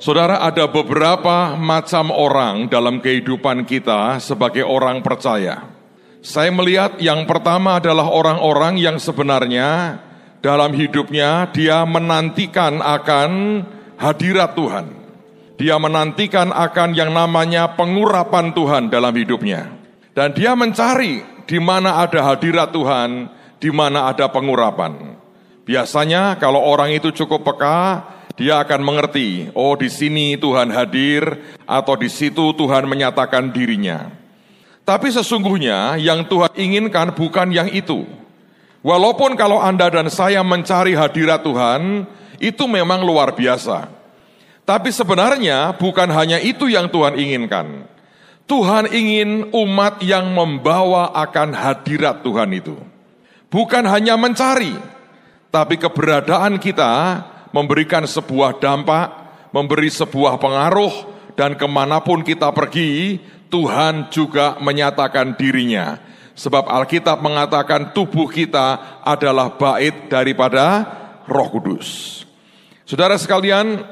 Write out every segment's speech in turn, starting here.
Saudara, ada beberapa macam orang dalam kehidupan kita sebagai orang percaya. Saya melihat yang pertama adalah orang-orang yang sebenarnya dalam hidupnya dia menantikan akan hadirat Tuhan. Dia menantikan akan yang namanya pengurapan Tuhan dalam hidupnya. Dan dia mencari di mana ada hadirat Tuhan, di mana ada pengurapan. Biasanya kalau orang itu cukup peka, dia akan mengerti, oh di sini Tuhan hadir atau di situ Tuhan menyatakan dirinya. Tapi sesungguhnya yang Tuhan inginkan bukan yang itu. Walaupun kalau Anda dan saya mencari hadirat Tuhan, itu memang luar biasa. Tapi sebenarnya bukan hanya itu yang Tuhan inginkan. Tuhan ingin umat yang membawa akan hadirat Tuhan itu. Bukan hanya mencari, tapi keberadaan kita memberikan sebuah dampak, memberi sebuah pengaruh, dan ke mana pun kita pergi, Tuhan juga menyatakan dirinya. Sebab Alkitab mengatakan tubuh kita adalah bait daripada roh kudus. Saudara sekalian,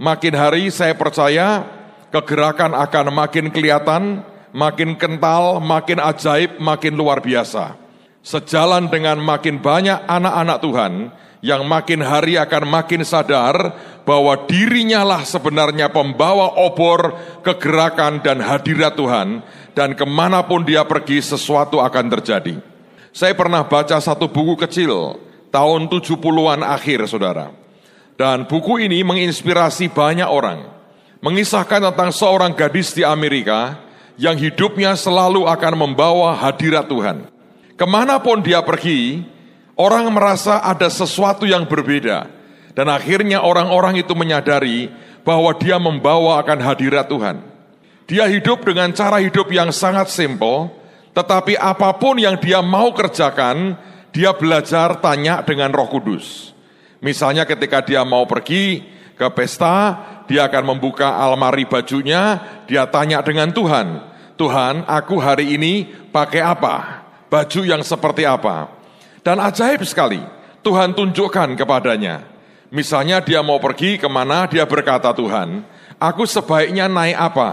makin hari saya percaya kegerakan akan makin kelihatan, makin kental, makin ajaib, makin luar biasa. Sejalan dengan makin banyak anak-anak Tuhan yang makin hari akan makin sadar bahwa dirinya lah sebenarnya pembawa obor kegerakan dan hadirat Tuhan dan ke mana pun dia pergi sesuatu akan terjadi. Saya pernah baca satu buku kecil tahun 70-an akhir saudara. Dan buku ini menginspirasi banyak orang. Mengisahkan tentang seorang gadis di Amerika yang hidupnya selalu akan membawa hadirat Tuhan. Ke mana pun dia pergi, Orang merasa ada sesuatu yang berbeda. Dan akhirnya orang-orang itu menyadari bahwa dia membawa akan hadirat Tuhan. Dia hidup dengan cara hidup yang sangat simpel, tetapi apa pun yang dia mau kerjakan, dia belajar tanya dengan roh kudus. Misalnya ketika dia mau pergi ke pesta, dia akan membuka almari bajunya, dia tanya dengan Tuhan, Tuhan aku hari ini pakai apa? Baju yang seperti apa? Dan ajaib sekali, Tuhan tunjukkan kepadanya. Misalnya dia mau pergi ke mana, dia berkata Tuhan, aku sebaiknya naik apa?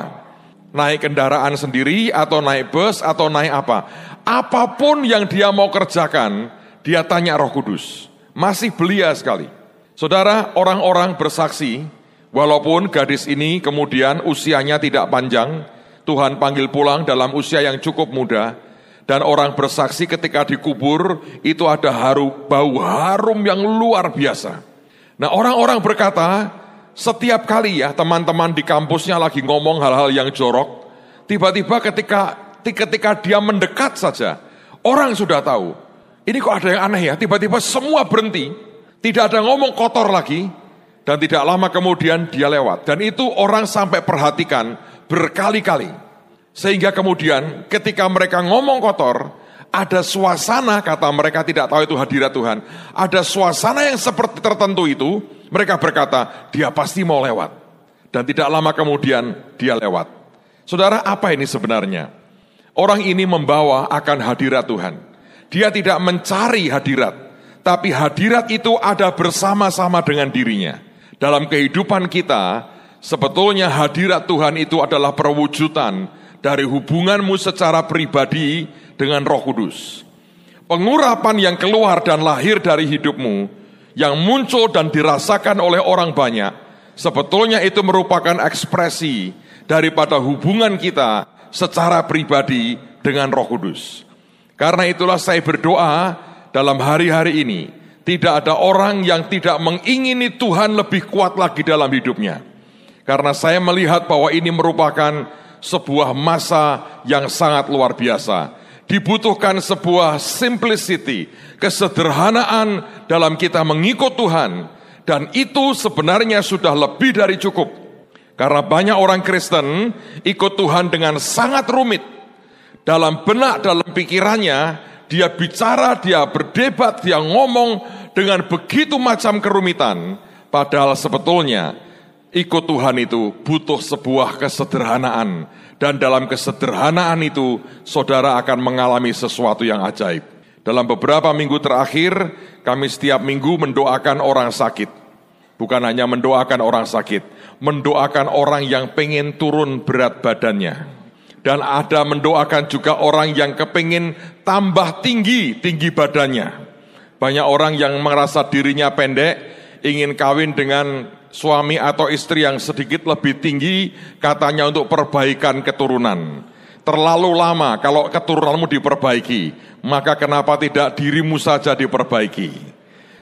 Naik kendaraan sendiri atau naik bus atau naik apa? Apa pun yang dia mau kerjakan, dia tanya roh kudus. Masih belia sekali. Saudara, orang-orang bersaksi, walaupun gadis ini kemudian usianya tidak panjang, Tuhan panggil pulang dalam usia yang cukup muda, dan orang bersaksi ketika dikubur itu ada harum bau harum yang luar biasa. Nah orang-orang berkata setiap kali ya teman-teman di kampusnya lagi ngomong hal-hal yang jorok, tiba-tiba ketika ketika dia mendekat saja, orang sudah tahu. Ini kok ada yang aneh ya, tiba-tiba semua berhenti, tidak ada ngomong kotor lagi, dan tidak lama kemudian dia lewat. Dan itu orang sampai perhatikan berkali-kali. Sehingga kemudian ketika mereka ngomong kotor, ada suasana kata mereka tidak tahu itu hadirat Tuhan. Ada suasana yang seperti tertentu itu, mereka berkata, dia pasti mau lewat. Dan tidak lama kemudian dia lewat. Saudara, apa ini sebenarnya? Orang ini membawa akan hadirat Tuhan. Dia tidak mencari hadirat, tapi hadirat itu ada bersama-sama dengan dirinya. Dalam kehidupan kita, sebetulnya hadirat Tuhan itu adalah perwujudan dari hubunganmu secara pribadi dengan Roh Kudus. Pengurapan yang keluar dan lahir dari hidupmu, yang muncul dan dirasakan oleh orang banyak, sebetulnya itu merupakan ekspresi daripada hubungan kita secara pribadi dengan Roh Kudus. Karena itulah saya berdoa dalam hari-hari ini, tidak ada orang yang tidak mengingini Tuhan lebih kuat lagi dalam hidupnya. Karena saya melihat bahwa ini merupakan sebuah masa yang sangat luar biasa. Dibutuhkan sebuah simplicity, kesederhanaan dalam kita mengikut Tuhan. Dan itu sebenarnya sudah lebih dari cukup. Karena banyak orang Kristen ikut Tuhan dengan sangat rumit. Dalam benak, dalam pikirannya, dia bicara, dia berdebat, dia ngomong dengan begitu macam kerumitan. Padahal sebetulnya Ikut Tuhan itu butuh sebuah kesederhanaan. Dan dalam kesederhanaan itu, saudara akan mengalami sesuatu yang ajaib. Dalam beberapa minggu terakhir, kami setiap minggu mendoakan orang sakit. Bukan hanya mendoakan orang sakit, mendoakan orang yang pengen turun berat badannya. Dan ada mendoakan juga orang yang kepingin tambah tinggi, tinggi badannya. Banyak orang yang merasa dirinya pendek, ingin kawin dengan suami atau istri yang sedikit lebih tinggi, katanya untuk perbaikan keturunan. Terlalu lama kalau keturunanmu diperbaiki, maka kenapa tidak dirimu saja diperbaiki?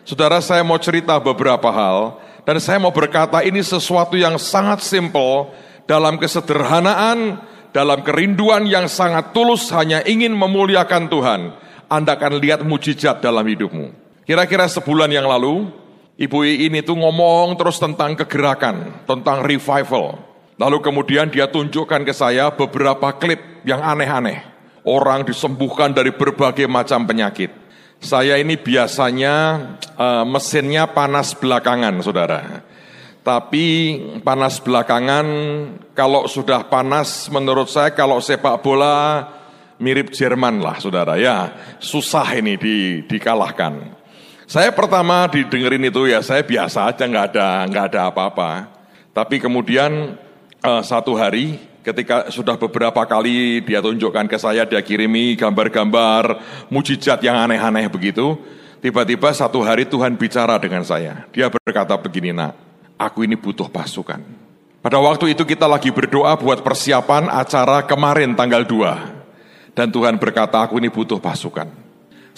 Saudara, saya mau cerita beberapa hal, dan saya mau berkata ini sesuatu yang sangat simple, dalam kesederhanaan, dalam kerinduan yang sangat tulus hanya ingin memuliakan Tuhan, Anda akan lihat mujizat dalam hidupmu. Kira-kira sebulan yang lalu, Ibu ini tuh ngomong terus tentang kegerakan, tentang revival. Lalu kemudian dia tunjukkan ke saya beberapa klip yang aneh-aneh. Orang disembuhkan dari berbagai macam penyakit. Saya ini biasanya uh, mesinnya panas belakangan, saudara. Tapi panas belakangan, kalau sudah panas, menurut saya kalau sepak bola mirip Jerman lah, saudara. Ya, susah ini di, dikalahkan. Saya pertama didengerin itu ya, saya biasa aja, nggak ada nggak ada apa-apa. Tapi kemudian uh, satu hari ketika sudah beberapa kali dia tunjukkan ke saya, dia kirimi gambar-gambar mujizat yang aneh-aneh begitu. Tiba-tiba satu hari Tuhan bicara dengan saya. Dia berkata begini, nak, aku ini butuh pasukan. Pada waktu itu kita lagi berdoa buat persiapan acara kemarin tanggal 2. Dan Tuhan berkata, aku ini butuh pasukan.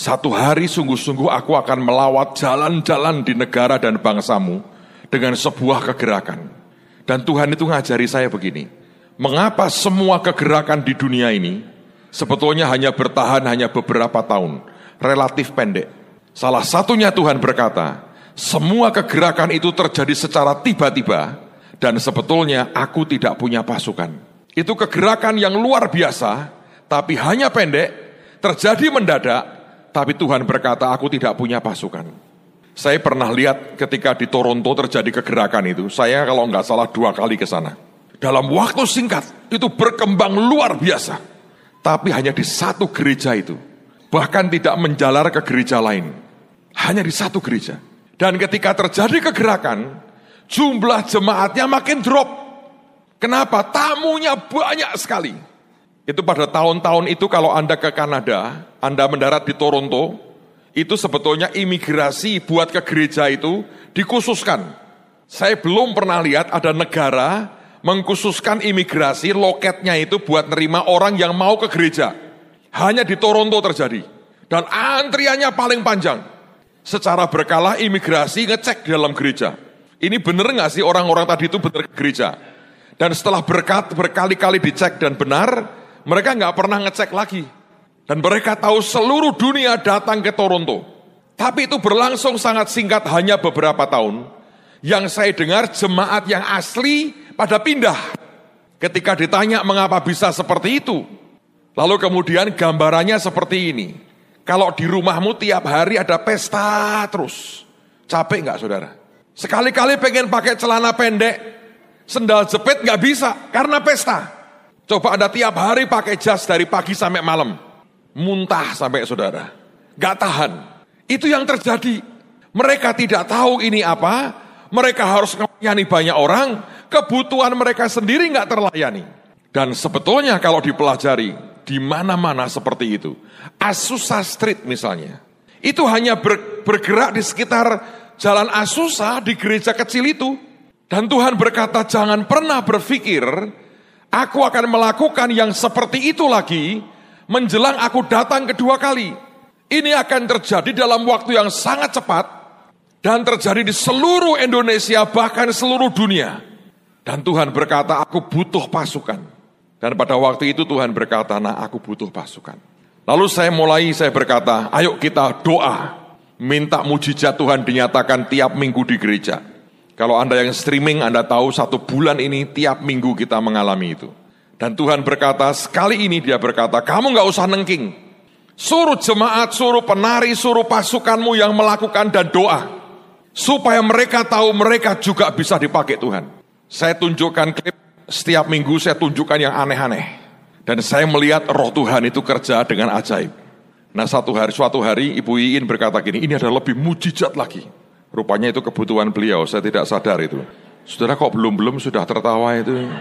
Satu hari sungguh-sungguh aku akan melawat jalan-jalan di negara dan bangsamu dengan sebuah kegerakan dan Tuhan itu ngajari saya begini, mengapa semua kegerakan di dunia ini sebetulnya hanya bertahan hanya beberapa tahun, relatif pendek. Salah satunya Tuhan berkata, semua kegerakan itu terjadi secara tiba-tiba dan sebetulnya aku tidak punya pasukan. Itu kegerakan yang luar biasa, tapi hanya pendek, terjadi mendadak, tapi Tuhan berkata aku tidak punya pasukan. Saya pernah lihat ketika di Toronto terjadi kegerakan itu, saya kalau nggak salah dua kali ke sana. Dalam waktu singkat, itu berkembang luar biasa. Tapi hanya di satu gereja itu. Bahkan tidak menjalar ke gereja lain. Hanya di satu gereja. Dan ketika terjadi kegerakan, jumlah jemaatnya makin drop. Kenapa? Tamunya banyak sekali. Itu pada tahun-tahun itu kalau Anda ke Kanada, Anda mendarat di Toronto, itu sebetulnya imigrasi buat ke gereja itu dikhususkan. Saya belum pernah lihat ada negara mengkhususkan imigrasi loketnya itu buat nerima orang yang mau ke gereja. Hanya di Toronto terjadi. Dan antriannya paling panjang. Secara berkala imigrasi ngecek di dalam gereja. Ini benar nggak sih orang-orang tadi itu benar ke gereja? Dan setelah berkat berkali-kali dicek dan benar, mereka nggak pernah ngecek lagi. Dan mereka tahu seluruh dunia datang ke Toronto. Tapi itu berlangsung sangat singkat hanya beberapa tahun. Yang saya dengar jemaat yang asli pada pindah. Ketika ditanya mengapa bisa seperti itu. Lalu kemudian gambarannya seperti ini. Kalau di rumahmu tiap hari ada pesta terus. Capek nggak saudara? Sekali-kali pengen pakai celana pendek, sendal jepit nggak bisa karena pesta. Coba ada tiap hari pakai jas dari pagi sampai malam muntah sampai saudara. Gak tahan. Itu yang terjadi. Mereka tidak tahu ini apa, mereka harus melayani banyak orang, kebutuhan mereka sendiri nggak terlayani. Dan sebetulnya kalau dipelajari, di mana-mana seperti itu. Asusa Street misalnya. Itu hanya ber, bergerak di sekitar jalan Asusa di gereja kecil itu. Dan Tuhan berkata, jangan pernah berpikir, aku akan melakukan yang seperti itu lagi, menjelang aku datang kedua kali. Ini akan terjadi dalam waktu yang sangat cepat dan terjadi di seluruh Indonesia bahkan seluruh dunia. Dan Tuhan berkata, aku butuh pasukan. Dan pada waktu itu Tuhan berkata, nah aku butuh pasukan. Lalu saya mulai, saya berkata, ayo kita doa. Minta mujizat Tuhan dinyatakan tiap minggu di gereja. Kalau Anda yang streaming, Anda tahu satu bulan ini tiap minggu kita mengalami itu. Dan Tuhan berkata, sekali ini dia berkata, kamu nggak usah nengking. Suruh jemaat, suruh penari, suruh pasukanmu yang melakukan dan doa. Supaya mereka tahu mereka juga bisa dipakai Tuhan. Saya tunjukkan klip, setiap minggu saya tunjukkan yang aneh-aneh. Dan saya melihat roh Tuhan itu kerja dengan ajaib. Nah satu hari, suatu hari Ibu Iin berkata gini, ini ada lebih mujizat lagi. Rupanya itu kebutuhan beliau, saya tidak sadar itu. Saudara kok belum-belum sudah tertawa itu.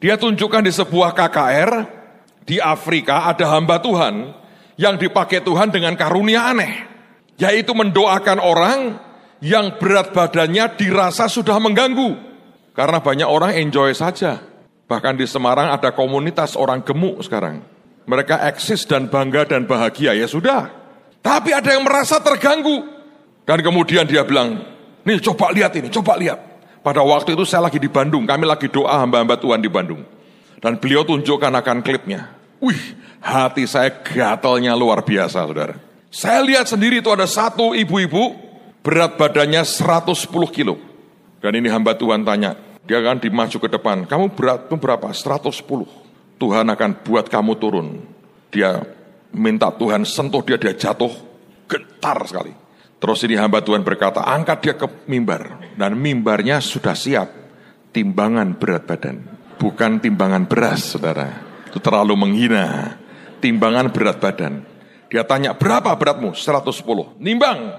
Dia tunjukkan di sebuah KKR di Afrika ada hamba Tuhan yang dipakai Tuhan dengan karunia aneh. Yaitu mendoakan orang yang berat badannya dirasa sudah mengganggu. Karena banyak orang enjoy saja. Bahkan di Semarang ada komunitas orang gemuk sekarang. Mereka eksis dan bangga dan bahagia, ya sudah. Tapi ada yang merasa terganggu. Dan kemudian dia bilang, nih coba lihat ini, coba lihat. Pada waktu itu saya lagi di Bandung, kami lagi doa hamba-hamba Tuhan di Bandung. Dan beliau tunjukkan akan klipnya. Wih, hati saya gatalnya luar biasa, saudara. Saya lihat sendiri itu ada satu ibu-ibu, berat badannya 110 kilo. Dan ini hamba Tuhan tanya, dia akan dimaju ke depan, kamu berat itu berapa? 110. Tuhan akan buat kamu turun. Dia minta Tuhan sentuh dia, dia jatuh, getar sekali. Terus ini hamba Tuhan berkata, angkat dia ke mimbar. Dan mimbarnya sudah siap, timbangan berat badan. Bukan timbangan beras, saudara. Itu terlalu menghina. Timbangan berat badan. Dia tanya, berapa beratmu? 110. Nimbang.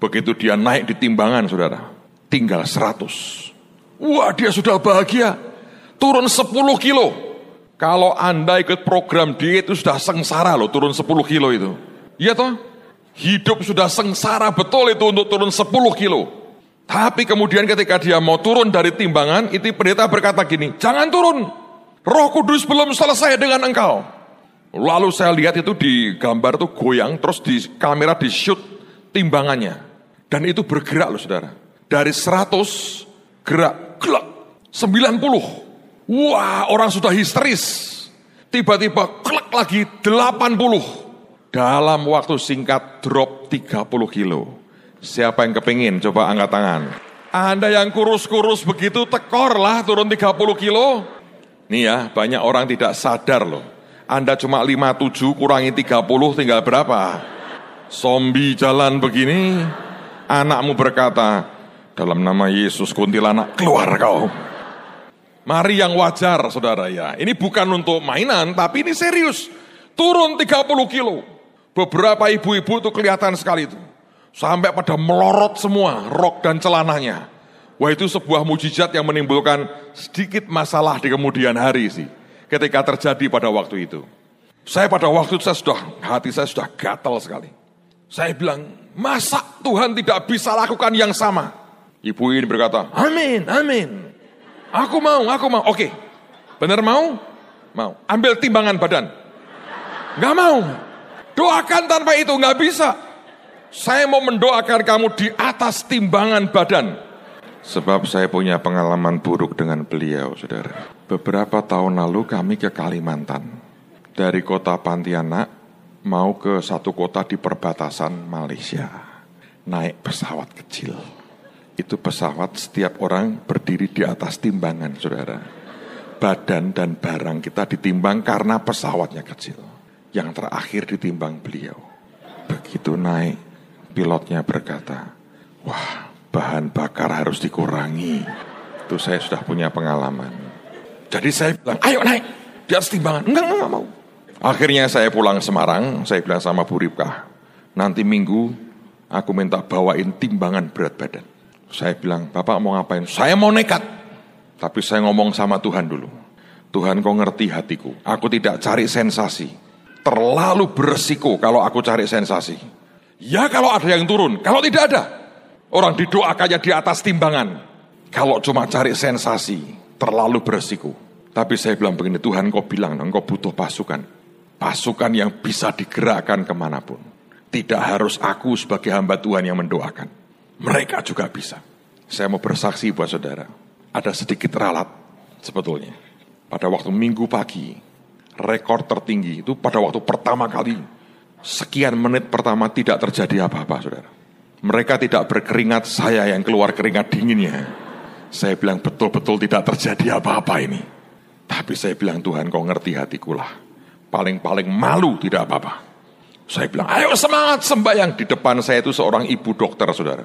Begitu dia naik di timbangan, saudara. Tinggal 100. Wah, dia sudah bahagia. Turun 10 kilo. Kalau Anda ikut program diet itu sudah sengsara loh, turun 10 kilo itu. Iya toh? Hidup sudah sengsara betul itu untuk turun 10 kilo. Tapi kemudian ketika dia mau turun dari timbangan, itu pendeta berkata gini, jangan turun. Roh Kudus belum selesai dengan engkau. Lalu saya lihat itu di gambar itu goyang, terus di kamera di shoot timbangannya. Dan itu bergerak loh saudara. Dari 100 gerak, gelak, 90. Wah orang sudah histeris. Tiba-tiba klek lagi 80. Dalam waktu singkat drop 30 kilo. Siapa yang kepingin? Coba angkat tangan. Anda yang kurus-kurus begitu tekor lah turun 30 kilo. Nih ya, banyak orang tidak sadar loh. Anda cuma 57 kurangi 30 tinggal berapa? Zombie jalan begini, anakmu berkata, dalam nama Yesus kuntilanak keluar kau. Mari yang wajar saudara ya. Ini bukan untuk mainan tapi ini serius. Turun 30 kilo. Beberapa ibu-ibu itu kelihatan sekali itu. Sampai pada melorot semua rok dan celananya. Wah itu sebuah mujizat yang menimbulkan sedikit masalah di kemudian hari sih. Ketika terjadi pada waktu itu. Saya pada waktu itu saya sudah, hati saya sudah gatal sekali. Saya bilang, masa Tuhan tidak bisa lakukan yang sama? Ibu ini berkata, amin, amin. Aku mau, aku mau. Oke, benar mau? Mau. Ambil timbangan badan. Gak mau. Doakan tanpa itu nggak bisa. Saya mau mendoakan kamu di atas timbangan badan. Sebab saya punya pengalaman buruk dengan beliau, saudara. Beberapa tahun lalu kami ke Kalimantan. Dari kota Pontianak mau ke satu kota di perbatasan Malaysia. Naik pesawat kecil. Itu pesawat setiap orang berdiri di atas timbangan, saudara. Badan dan barang kita ditimbang karena pesawatnya kecil yang terakhir ditimbang beliau. Begitu naik, pilotnya berkata, wah bahan bakar harus dikurangi. Itu saya sudah punya pengalaman. Jadi saya bilang, ayo naik, di atas timbangan. Enggak, enggak, enggak mau. Akhirnya saya pulang Semarang, saya bilang sama Bu Ripkah, nanti minggu aku minta bawain timbangan berat badan. Saya bilang, Bapak mau ngapain? Saya mau nekat. Tapi saya ngomong sama Tuhan dulu. Tuhan kau ngerti hatiku. Aku tidak cari sensasi terlalu beresiko kalau aku cari sensasi. Ya kalau ada yang turun, kalau tidak ada. Orang didoakannya di atas timbangan. Kalau cuma cari sensasi, terlalu beresiko. Tapi saya bilang begini, Tuhan kau bilang, engkau butuh pasukan. Pasukan yang bisa digerakkan ke mana pun. Tidak harus aku sebagai hamba Tuhan yang mendoakan. Mereka juga bisa. Saya mau bersaksi buat saudara. Ada sedikit ralat sebetulnya. Pada waktu minggu pagi, rekor tertinggi itu pada waktu pertama kali sekian menit pertama tidak terjadi apa-apa saudara. Mereka tidak berkeringat, saya yang keluar keringat dinginnya. Saya bilang betul-betul tidak terjadi apa-apa ini. Tapi saya bilang Tuhan kau ngerti hatiku lah. Paling-paling malu tidak apa-apa. Saya bilang ayo semangat sembahyang. Di depan saya itu seorang ibu dokter saudara.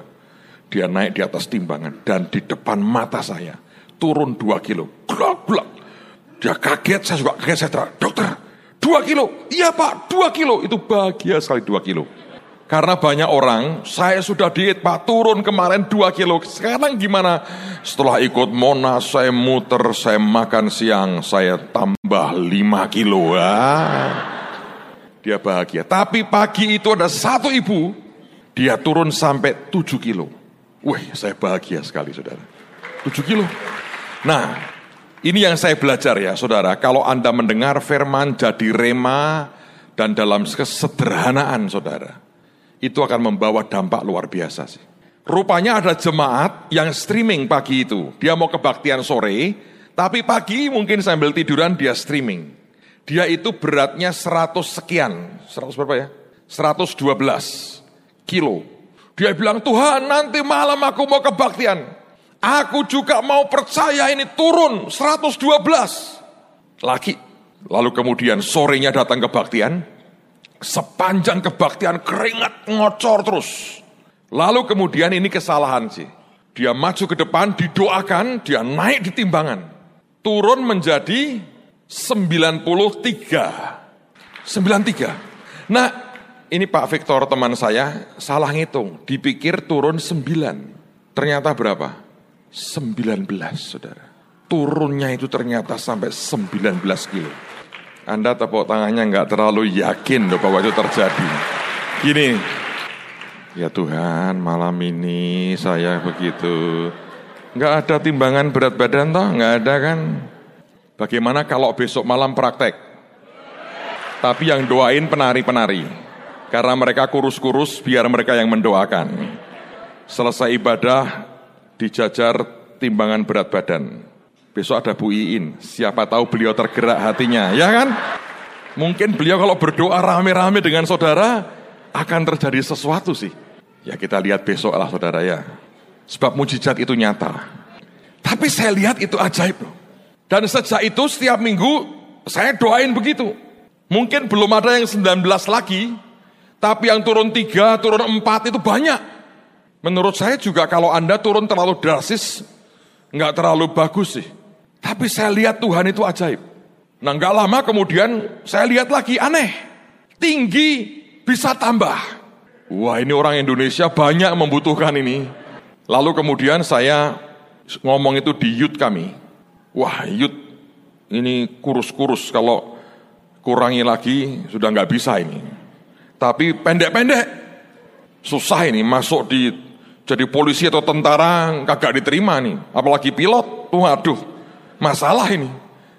Dia naik di atas timbangan dan di depan mata saya turun dua kilo. Glok, glok. Dia kaget, saya juga kaget, saya terang, dokter, dua kilo, iya pak, dua kilo, itu bahagia sekali dua kilo. Karena banyak orang, saya sudah diet Pak, turun kemarin 2 kilo. Sekarang gimana? Setelah ikut Monas, saya muter, saya makan siang, saya tambah 5 kilo. Ah. Dia bahagia. Tapi pagi itu ada satu ibu, dia turun sampai 7 kilo. Wih, saya bahagia sekali saudara. 7 kilo. Nah, ini yang saya belajar ya saudara. Kalau Anda mendengar firman jadi rema dan dalam kesederhanaan saudara itu akan membawa dampak luar biasa sih. Rupanya ada jemaat yang streaming pagi itu. Dia mau kebaktian sore, tapi pagi mungkin sambil tiduran dia streaming. Dia itu beratnya 100 sekian. 100 berapa ya? 112 kilo. Dia bilang, Tuhan nanti malam aku mau kebaktian. Aku juga mau percaya ini turun 112. Lagi. Lalu kemudian sorenya datang kebaktian, Sepanjang kebaktian keringat ngocor terus. Lalu kemudian ini kesalahan sih. Dia maju ke depan, didoakan, dia naik di timbangan. Turun menjadi 93. 93. Nah, ini Pak Victor teman saya salah ngitung. Dipikir turun 9. Ternyata berapa? 19, saudara. Turunnya itu ternyata sampai 19 kilo. Anda tepuk tangannya nggak terlalu yakin loh bahwa itu terjadi. Gini, ya Tuhan malam ini saya begitu. Nggak ada timbangan berat badan toh, nggak ada kan. Bagaimana kalau besok malam praktek? Tapi yang doain penari-penari. Karena mereka kurus-kurus biar mereka yang mendoakan. Selesai ibadah dijajar timbangan berat badan. Besok ada Bu Iin, siapa tahu beliau tergerak hatinya, ya kan? Mungkin beliau kalau berdoa rame-rame dengan saudara, akan terjadi sesuatu sih. Ya kita lihat besok lah saudara ya. Sebab mujizat itu nyata. Tapi saya lihat itu ajaib loh. Dan sejak itu setiap minggu saya doain begitu. Mungkin belum ada yang 19 lagi, tapi yang turun 3, turun 4 itu banyak. Menurut saya juga kalau Anda turun terlalu drastis, nggak terlalu bagus sih. Tapi saya lihat Tuhan itu ajaib. Nah nggak lama kemudian saya lihat lagi aneh. Tinggi bisa tambah. Wah ini orang Indonesia banyak membutuhkan ini. Lalu kemudian saya ngomong itu di youth kami. Wah youth ini kurus-kurus kalau kurangi lagi sudah nggak bisa ini. Tapi pendek-pendek susah ini masuk di jadi polisi atau tentara kagak diterima nih. Apalagi pilot, waduh masalah ini.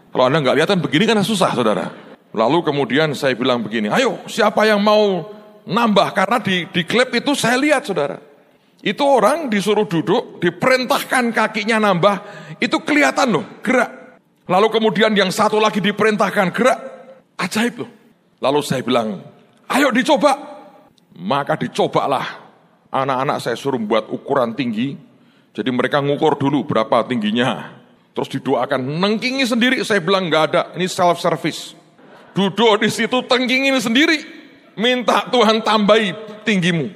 Kalau Anda nggak lihat kan begini kan susah saudara. Lalu kemudian saya bilang begini, ayo siapa yang mau nambah? Karena di, di klip itu saya lihat saudara. Itu orang disuruh duduk, diperintahkan kakinya nambah, itu kelihatan loh, gerak. Lalu kemudian yang satu lagi diperintahkan gerak, ajaib loh. Lalu saya bilang, ayo dicoba. Maka dicobalah. Anak-anak saya suruh buat ukuran tinggi, jadi mereka ngukur dulu berapa tingginya. Terus didoakan, nengkingi sendiri. Saya bilang nggak ada, ini self service. Duduk di situ tengkingin sendiri. Minta Tuhan tambahi tinggimu.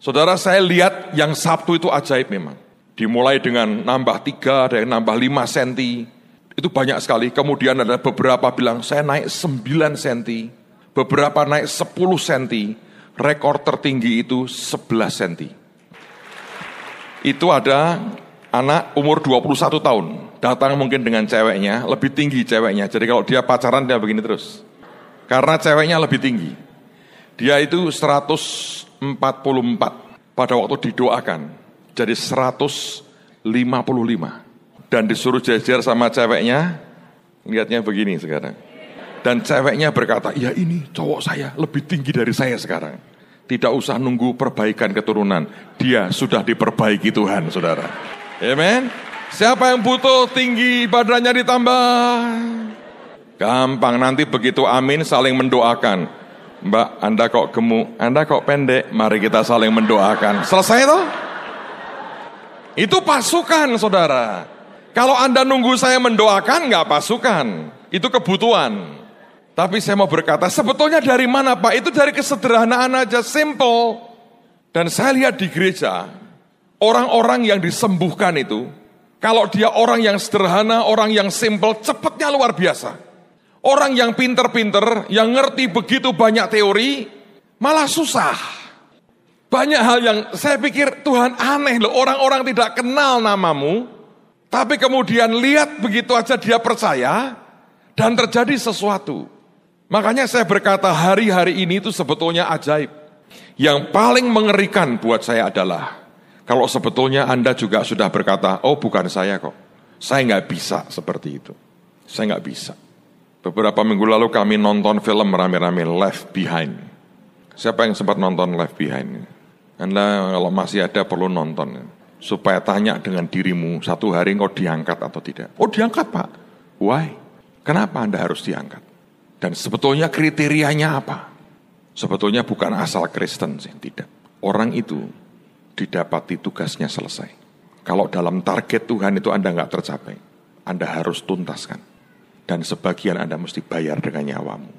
Saudara saya lihat yang Sabtu itu ajaib memang. Dimulai dengan nambah tiga, ada yang nambah lima senti. Itu banyak sekali. Kemudian ada beberapa bilang, saya naik sembilan senti. Beberapa naik sepuluh senti. Rekor tertinggi itu sebelas senti. Itu ada anak umur 21 tahun datang mungkin dengan ceweknya, lebih tinggi ceweknya. Jadi kalau dia pacaran dia begini terus. Karena ceweknya lebih tinggi. Dia itu 144 pada waktu didoakan. Jadi 155. Dan disuruh jejer sama ceweknya, lihatnya begini sekarang. Dan ceweknya berkata, ya ini cowok saya lebih tinggi dari saya sekarang. Tidak usah nunggu perbaikan keturunan. Dia sudah diperbaiki Tuhan, saudara. Amen. Siapa yang butuh tinggi badannya ditambah? Gampang nanti begitu amin saling mendoakan. Mbak, Anda kok gemuk, Anda kok pendek, mari kita saling mendoakan. Selesai toh? Itu pasukan saudara. Kalau Anda nunggu saya mendoakan, nggak pasukan. Itu kebutuhan. Tapi saya mau berkata, sebetulnya dari mana Pak? Itu dari kesederhanaan aja, simple. Dan saya lihat di gereja, orang-orang yang disembuhkan itu, kalau dia orang yang sederhana, orang yang simple, cepatnya luar biasa. Orang yang pinter-pinter, yang ngerti begitu banyak teori, malah susah. Banyak hal yang saya pikir Tuhan aneh loh, orang-orang tidak kenal namamu, tapi kemudian lihat begitu aja dia percaya dan terjadi sesuatu. Makanya saya berkata hari-hari ini itu sebetulnya ajaib. Yang paling mengerikan buat saya adalah kalau sebetulnya Anda juga sudah berkata, oh bukan saya kok. Saya nggak bisa seperti itu. Saya nggak bisa. Beberapa minggu lalu kami nonton film rame-rame Left Behind. Siapa yang sempat nonton Left Behind? Anda kalau masih ada perlu nonton. Supaya tanya dengan dirimu, satu hari engkau diangkat atau tidak. Oh diangkat pak. Why? Kenapa Anda harus diangkat? Dan sebetulnya kriterianya apa? Sebetulnya bukan asal Kristen sih, tidak. Orang itu didapati tugasnya selesai. Kalau dalam target Tuhan itu Anda nggak tercapai, Anda harus tuntaskan. Dan sebagian Anda mesti bayar dengan nyawamu.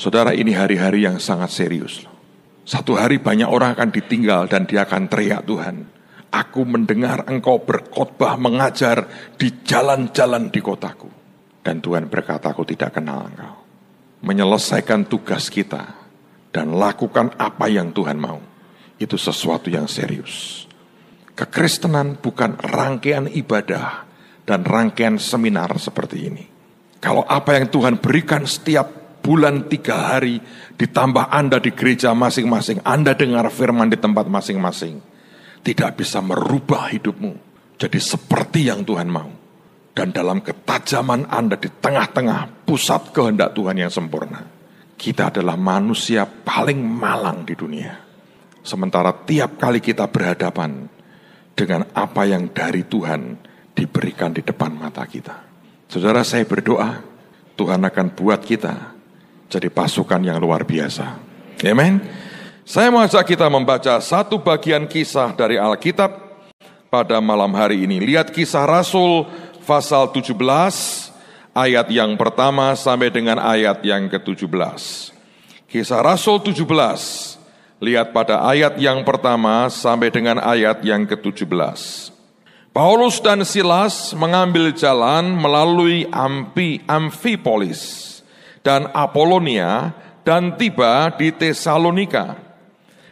Saudara ini hari-hari yang sangat serius loh. Satu hari banyak orang akan ditinggal dan dia akan teriak Tuhan. Aku mendengar engkau berkhotbah mengajar di jalan-jalan di kotaku. Dan Tuhan berkata, aku tidak kenal engkau. Menyelesaikan tugas kita dan lakukan apa yang Tuhan mau. Itu sesuatu yang serius. Kekristenan bukan rangkaian ibadah dan rangkaian seminar seperti ini. Kalau apa yang Tuhan berikan setiap bulan tiga hari, ditambah Anda di gereja masing-masing, Anda dengar firman di tempat masing-masing, tidak bisa merubah hidupmu jadi seperti yang Tuhan mau. Dan dalam ketajaman Anda di tengah-tengah pusat kehendak Tuhan yang sempurna, kita adalah manusia paling malang di dunia. Sementara tiap kali kita berhadapan dengan apa yang dari Tuhan diberikan di depan mata kita. Saudara saya berdoa, Tuhan akan buat kita jadi pasukan yang luar biasa. Amen. Saya mau ajak kita membaca satu bagian kisah dari Alkitab pada malam hari ini. Lihat kisah Rasul pasal 17 ayat yang pertama sampai dengan ayat yang ke-17. Kisah Rasul 17 lihat pada ayat yang pertama sampai dengan ayat yang ke-17. Paulus dan Silas mengambil jalan melalui Ampi, Amphipolis dan Apolonia dan tiba di Tesalonika.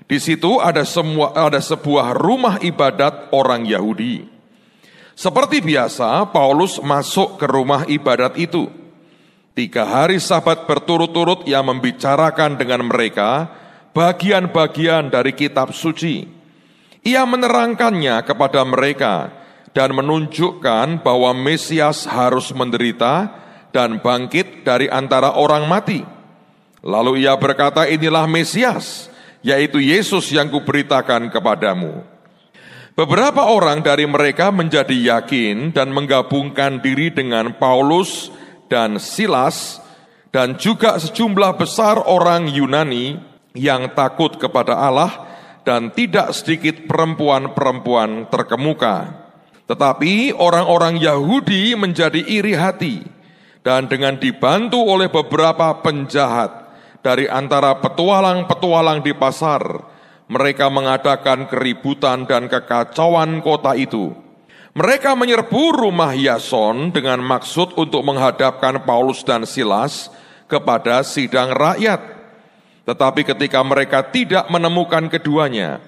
Di situ ada semua ada sebuah rumah ibadat orang Yahudi. Seperti biasa, Paulus masuk ke rumah ibadat itu. Tiga hari sabat berturut-turut ia membicarakan dengan mereka bagian-bagian dari kitab suci. Ia menerangkannya kepada mereka dan menunjukkan bahwa Mesias harus menderita dan bangkit dari antara orang mati. Lalu ia berkata, inilah Mesias, yaitu Yesus yang kuberitakan kepadamu. Beberapa orang dari mereka menjadi yakin dan menggabungkan diri dengan Paulus dan Silas dan juga sejumlah besar orang Yunani yang takut kepada Allah dan tidak sedikit perempuan-perempuan terkemuka. Tetapi orang-orang Yahudi menjadi iri hati dan dengan dibantu oleh beberapa penjahat dari antara petualang-petualang di pasar, mereka mengadakan keributan dan kekacauan kota itu. Mereka menyerbu rumah Yason dengan maksud untuk menghadapkan Paulus dan Silas kepada sidang rakyat. Tetapi ketika mereka tidak menemukan keduanya,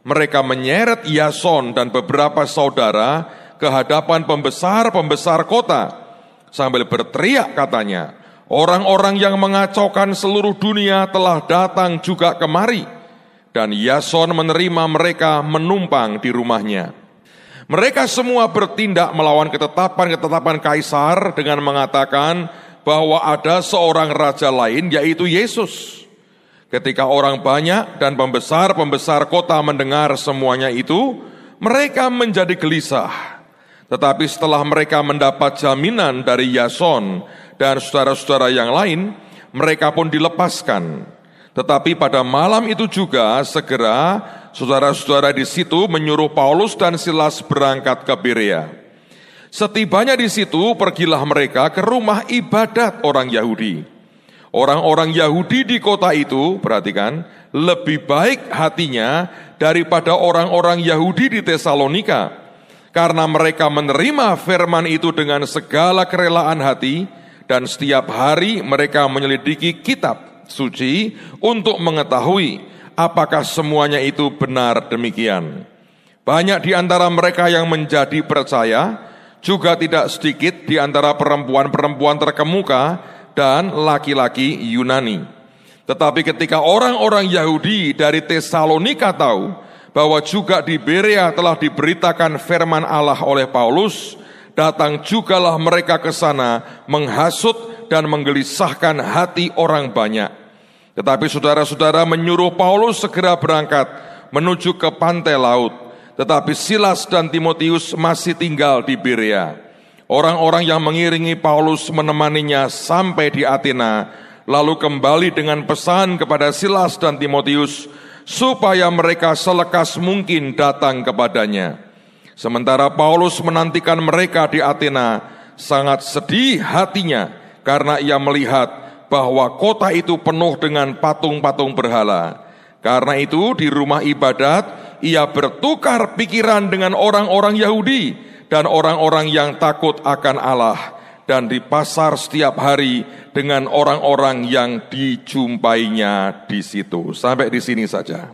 mereka menyeret Yason dan beberapa saudara ke hadapan pembesar-pembesar kota sambil berteriak katanya, orang-orang yang mengacaukan seluruh dunia telah datang juga kemari. Dan Yason menerima mereka menumpang di rumahnya. Mereka semua bertindak melawan ketetapan-ketetapan kaisar dengan mengatakan bahwa ada seorang raja lain yaitu Yesus. Ketika orang banyak dan pembesar-pembesar kota mendengar semuanya itu, mereka menjadi gelisah tetapi setelah mereka mendapat jaminan dari Yason dan saudara-saudara yang lain, mereka pun dilepaskan. Tetapi pada malam itu juga segera saudara-saudara di situ menyuruh Paulus dan Silas berangkat ke Berea. Setibanya di situ, pergilah mereka ke rumah ibadat orang Yahudi. Orang-orang Yahudi di kota itu, perhatikan, lebih baik hatinya daripada orang-orang Yahudi di Tesalonika karena mereka menerima firman itu dengan segala kerelaan hati dan setiap hari mereka menyelidiki kitab suci untuk mengetahui apakah semuanya itu benar demikian? Banyak di antara mereka yang menjadi percaya, juga tidak sedikit di antara perempuan-perempuan terkemuka dan laki-laki Yunani. Tetapi ketika orang-orang Yahudi dari Tesalonika tahu bahwa juga di Berea telah diberitakan firman Allah oleh Paulus, datang jugalah mereka ke sana menghasut dan menggelisahkan hati orang banyak. Tetapi saudara-saudara menyuruh Paulus segera berangkat menuju ke pantai laut. Tetapi Silas dan Timotius masih tinggal di Berea. Orang-orang yang mengiringi Paulus menemaninya sampai di Athena, lalu kembali dengan pesan kepada Silas dan Timotius supaya mereka selekas mungkin datang kepadanya. Sementara Paulus menantikan mereka di Athena, sangat sedih hatinya karena ia melihat bahwa kota itu penuh dengan patung-patung berhala. Karena itu di rumah ibadat ia bertukar pikiran dengan orang-orang Yahudi dan orang-orang yang takut akan Allah dan di pasar setiap hari dengan orang-orang yang dijumpainya di situ. Sampai di sini saja.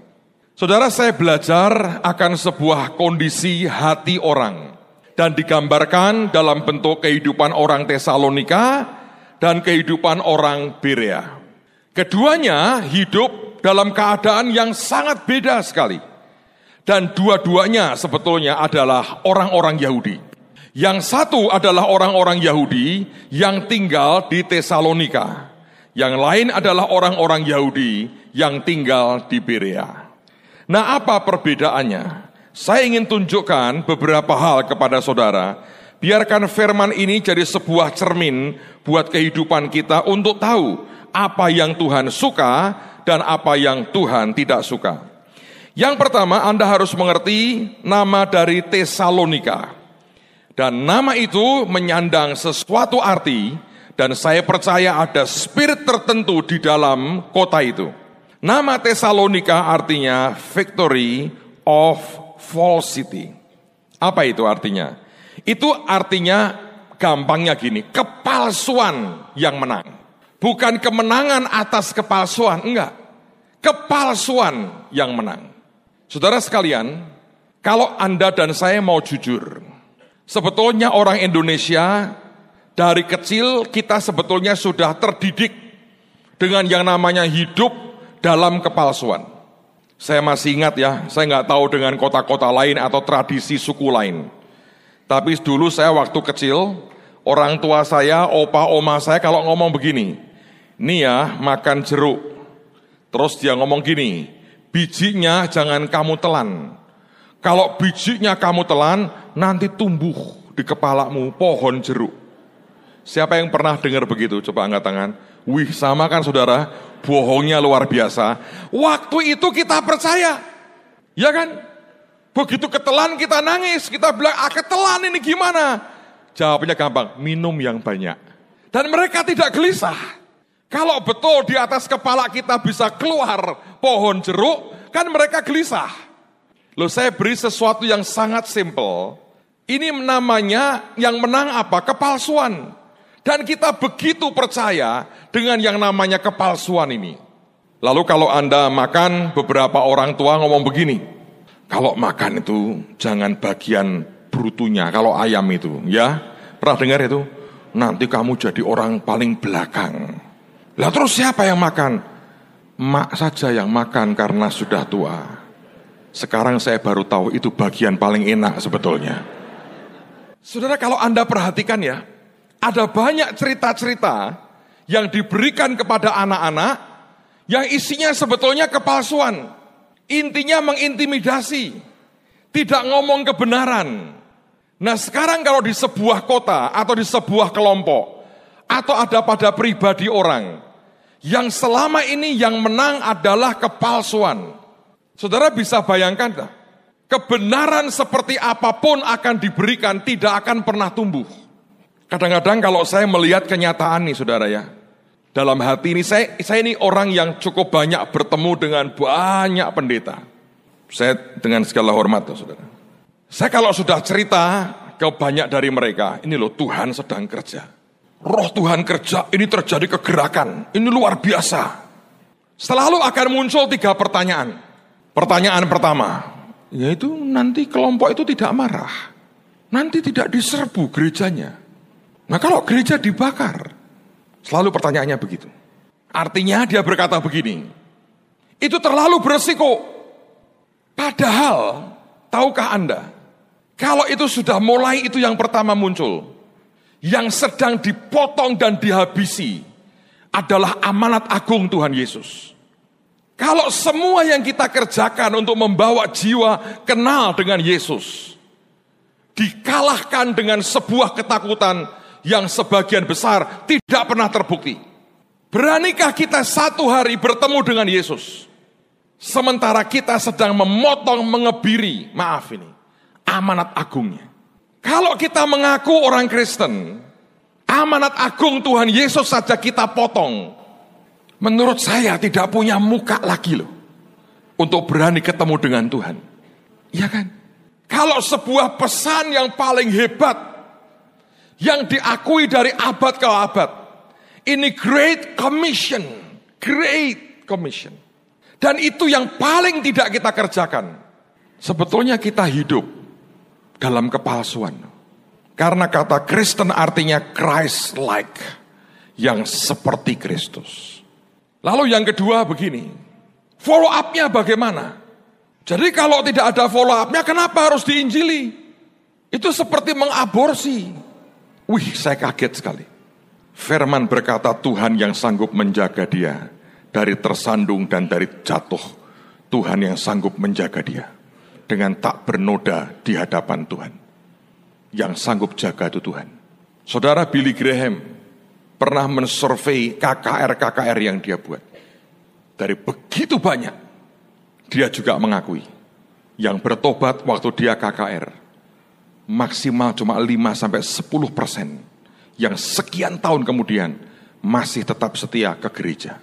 Saudara saya belajar akan sebuah kondisi hati orang dan digambarkan dalam bentuk kehidupan orang Tesalonika dan kehidupan orang Berea. Keduanya hidup dalam keadaan yang sangat beda sekali. Dan dua-duanya sebetulnya adalah orang-orang Yahudi. Yang satu adalah orang-orang Yahudi yang tinggal di Tesalonika. Yang lain adalah orang-orang Yahudi yang tinggal di Berea. Nah apa perbedaannya? Saya ingin tunjukkan beberapa hal kepada saudara Biarkan firman ini jadi sebuah cermin buat kehidupan kita untuk tahu apa yang Tuhan suka dan apa yang Tuhan tidak suka. Yang pertama, Anda harus mengerti nama dari Tesalonika. Dan nama itu menyandang sesuatu arti dan saya percaya ada spirit tertentu di dalam kota itu. Nama Tesalonika artinya victory of false city. Apa itu artinya? Itu artinya gampangnya gini, kepalsuan yang menang. Bukan kemenangan atas kepalsuan, enggak. Kepalsuan yang menang. Saudara sekalian, kalau Anda dan saya mau jujur, sebetulnya orang Indonesia dari kecil kita sebetulnya sudah terdidik dengan yang namanya hidup dalam kepalsuan. Saya masih ingat ya, saya nggak tahu dengan kota-kota lain atau tradisi suku lain. Tapi dulu saya waktu kecil, orang tua saya, opa, oma saya kalau ngomong begini, nih ya makan jeruk. Terus dia ngomong gini, bijinya jangan kamu telan. Kalau bijinya kamu telan, nanti tumbuh di kepalamu pohon jeruk. Siapa yang pernah dengar begitu? Coba angkat tangan. Wih, sama kan saudara? Bohongnya luar biasa. Waktu itu kita percaya. Ya kan? Begitu ketelan kita nangis, kita bilang, ah ketelan ini gimana? Jawabnya gampang, minum yang banyak. Dan mereka tidak gelisah. Kalau betul di atas kepala kita bisa keluar pohon jeruk, kan mereka gelisah. Loh saya beri sesuatu yang sangat simple. Ini namanya yang menang apa? Kepalsuan. Dan kita begitu percaya dengan yang namanya kepalsuan ini. Lalu kalau Anda makan, beberapa orang tua ngomong begini, kalau makan itu jangan bagian brutunya, kalau ayam itu, ya. Pernah dengar itu? Nanti kamu jadi orang paling belakang. Lah terus siapa yang makan? Mak saja yang makan karena sudah tua. Sekarang saya baru tahu itu bagian paling enak sebetulnya. Saudara kalau Anda perhatikan ya, ada banyak cerita-cerita yang diberikan kepada anak-anak yang isinya sebetulnya kepalsuan. Intinya mengintimidasi, tidak ngomong kebenaran. Nah sekarang kalau di sebuah kota atau di sebuah kelompok, atau ada pada pribadi orang, yang selama ini yang menang adalah kepalsuan. Saudara bisa bayangkan? Kebenaran seperti apa pun akan diberikan tidak akan pernah tumbuh. Kadang-kadang kalau saya melihat kenyataan nih saudara ya, dalam hati ini saya saya ini orang yang cukup banyak bertemu dengan banyak pendeta. Saya dengan segala hormat, saudara. Saya kalau sudah cerita ke banyak dari mereka, ini loh Tuhan sedang kerja. Roh Tuhan kerja, ini terjadi kegerakan, ini luar biasa. selalu akan muncul tiga pertanyaan. Pertanyaan pertama, yaitu nanti kelompok itu tidak marah. Nanti tidak diserbu gerejanya. Nah kalau gereja dibakar, selalu pertanyaannya begitu. Artinya dia berkata begini, itu terlalu beresiko. Padahal, tahukah Anda, kalau itu sudah mulai itu yang pertama muncul, yang sedang dipotong dan dihabisi adalah amanat agung Tuhan Yesus. Kalau semua yang kita kerjakan untuk membawa jiwa kenal dengan Yesus, dikalahkan dengan sebuah ketakutan yang sebagian besar tidak pernah terbukti. Beranikah kita satu hari bertemu dengan Yesus? Sementara kita sedang memotong, mengebiri, maaf ini, amanat agungnya. Kalau kita mengaku orang Kristen, amanat agung Tuhan Yesus saja kita potong. Menurut saya tidak punya muka lagi loh. Untuk berani ketemu dengan Tuhan. Iya kan? Kalau sebuah pesan yang paling hebat, yang diakui dari abad ke abad, ini Great Commission, Great Commission. Dan itu yang paling tidak kita kerjakan. Sebetulnya kita hidup dalam kepalsuan. Karena kata Kristen artinya Christ-like, yang seperti Kristus. Lalu yang kedua begini, follow up-nya bagaimana? Jadi kalau tidak ada follow up-nya kenapa harus diinjili? Itu seperti mengaborsi. Wih, saya kaget sekali. Firman berkata Tuhan yang sanggup menjaga dia dari tersandung dan dari jatuh. Tuhan yang sanggup menjaga dia dengan tak bernoda di hadapan Tuhan. Yang sanggup jaga itu Tuhan. Saudara Billy Graham pernah mensurvei KKR-KKR yang dia buat. Dari begitu banyak, dia juga mengakui yang bertobat waktu dia KKR maksimal cuma 5 sampai 10 persen yang sekian tahun kemudian masih tetap setia ke gereja.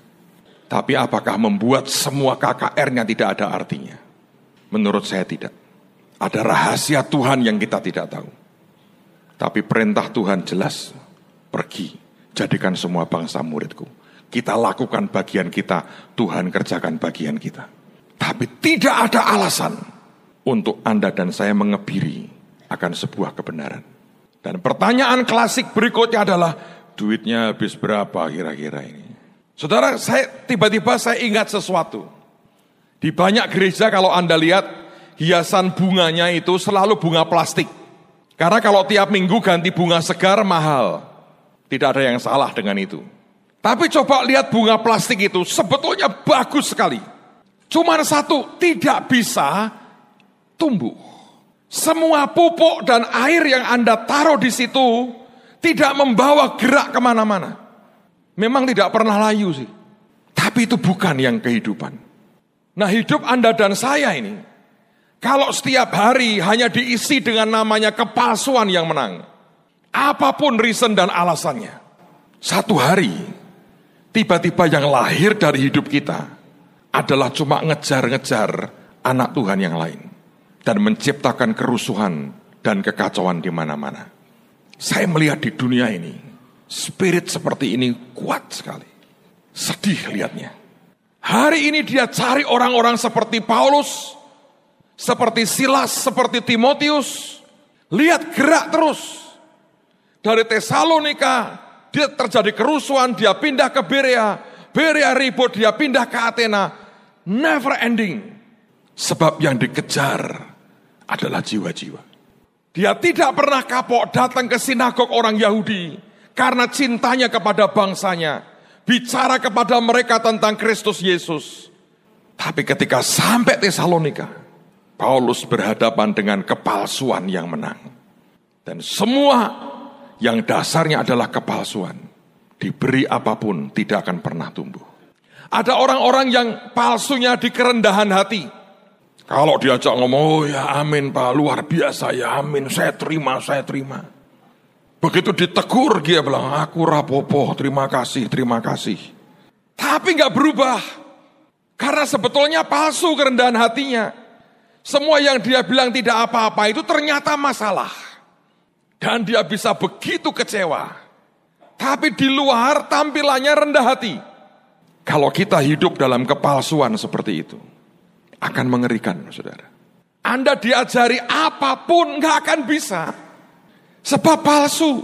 Tapi apakah membuat semua KKR-nya tidak ada artinya? Menurut saya tidak. Ada rahasia Tuhan yang kita tidak tahu. Tapi perintah Tuhan jelas, pergi, jadikan semua bangsa muridku. Kita lakukan bagian kita, Tuhan kerjakan bagian kita. Tapi tidak ada alasan untuk Anda dan saya mengebiri akan sebuah kebenaran. Dan pertanyaan klasik berikutnya adalah, duitnya habis berapa kira-kira ini? Saudara, saya tiba-tiba saya ingat sesuatu. Di banyak gereja kalau Anda lihat hiasan bunganya itu selalu bunga plastik. Karena kalau tiap minggu ganti bunga segar mahal. Tidak ada yang salah dengan itu. Tapi coba lihat bunga plastik itu sebetulnya bagus sekali. Cuma satu, tidak bisa tumbuh. Semua pupuk dan air yang Anda taruh di situ tidak membawa gerak ke mana-mana. Memang tidak pernah layu sih. Tapi itu bukan yang kehidupan. Nah hidup Anda dan saya ini, kalau setiap hari hanya diisi dengan namanya kepalsuan yang menang, apa pun reason dan alasannya, satu hari tiba-tiba yang lahir dari hidup kita adalah cuma ngejar-ngejar anak Tuhan yang lain dan menciptakan kerusuhan dan kekacauan di mana-mana. Saya melihat di dunia ini, spirit seperti ini kuat sekali. Sedih lihatnya. Hari ini dia cari orang-orang seperti Paulus, seperti Silas, seperti Timotius. Lihat gerak terus. Dari Tesalonika, dia terjadi kerusuhan, dia pindah ke Berea. Berea ribut, dia pindah ke Athena. Never ending. Sebab yang dikejar adalah jiwa-jiwa. Dia tidak pernah kapok datang ke sinagog orang Yahudi karena cintanya kepada bangsanya bicara kepada mereka tentang Kristus Yesus. Tapi ketika sampai Tesalonika, Paulus berhadapan dengan kepalsuan yang menang. Dan semua yang dasarnya adalah kepalsuan, diberi apa pun tidak akan pernah tumbuh. Ada orang-orang yang palsunya di kerendahan hati. Kalau diajak ngomong, oh ya amin Pak, luar biasa ya amin, saya terima, saya terima. Begitu ditegur dia bilang, aku rapopo, terima kasih, terima kasih. Tapi nggak berubah. Karena sebetulnya palsu kerendahan hatinya. Semua yang dia bilang tidak apa-apa itu ternyata masalah. Dan dia bisa begitu kecewa. Tapi di luar tampilannya rendah hati. Kalau kita hidup dalam kepalsuan seperti itu, akan mengerikan, saudara. Anda diajari apa pun nggak akan bisa. Sebab palsu.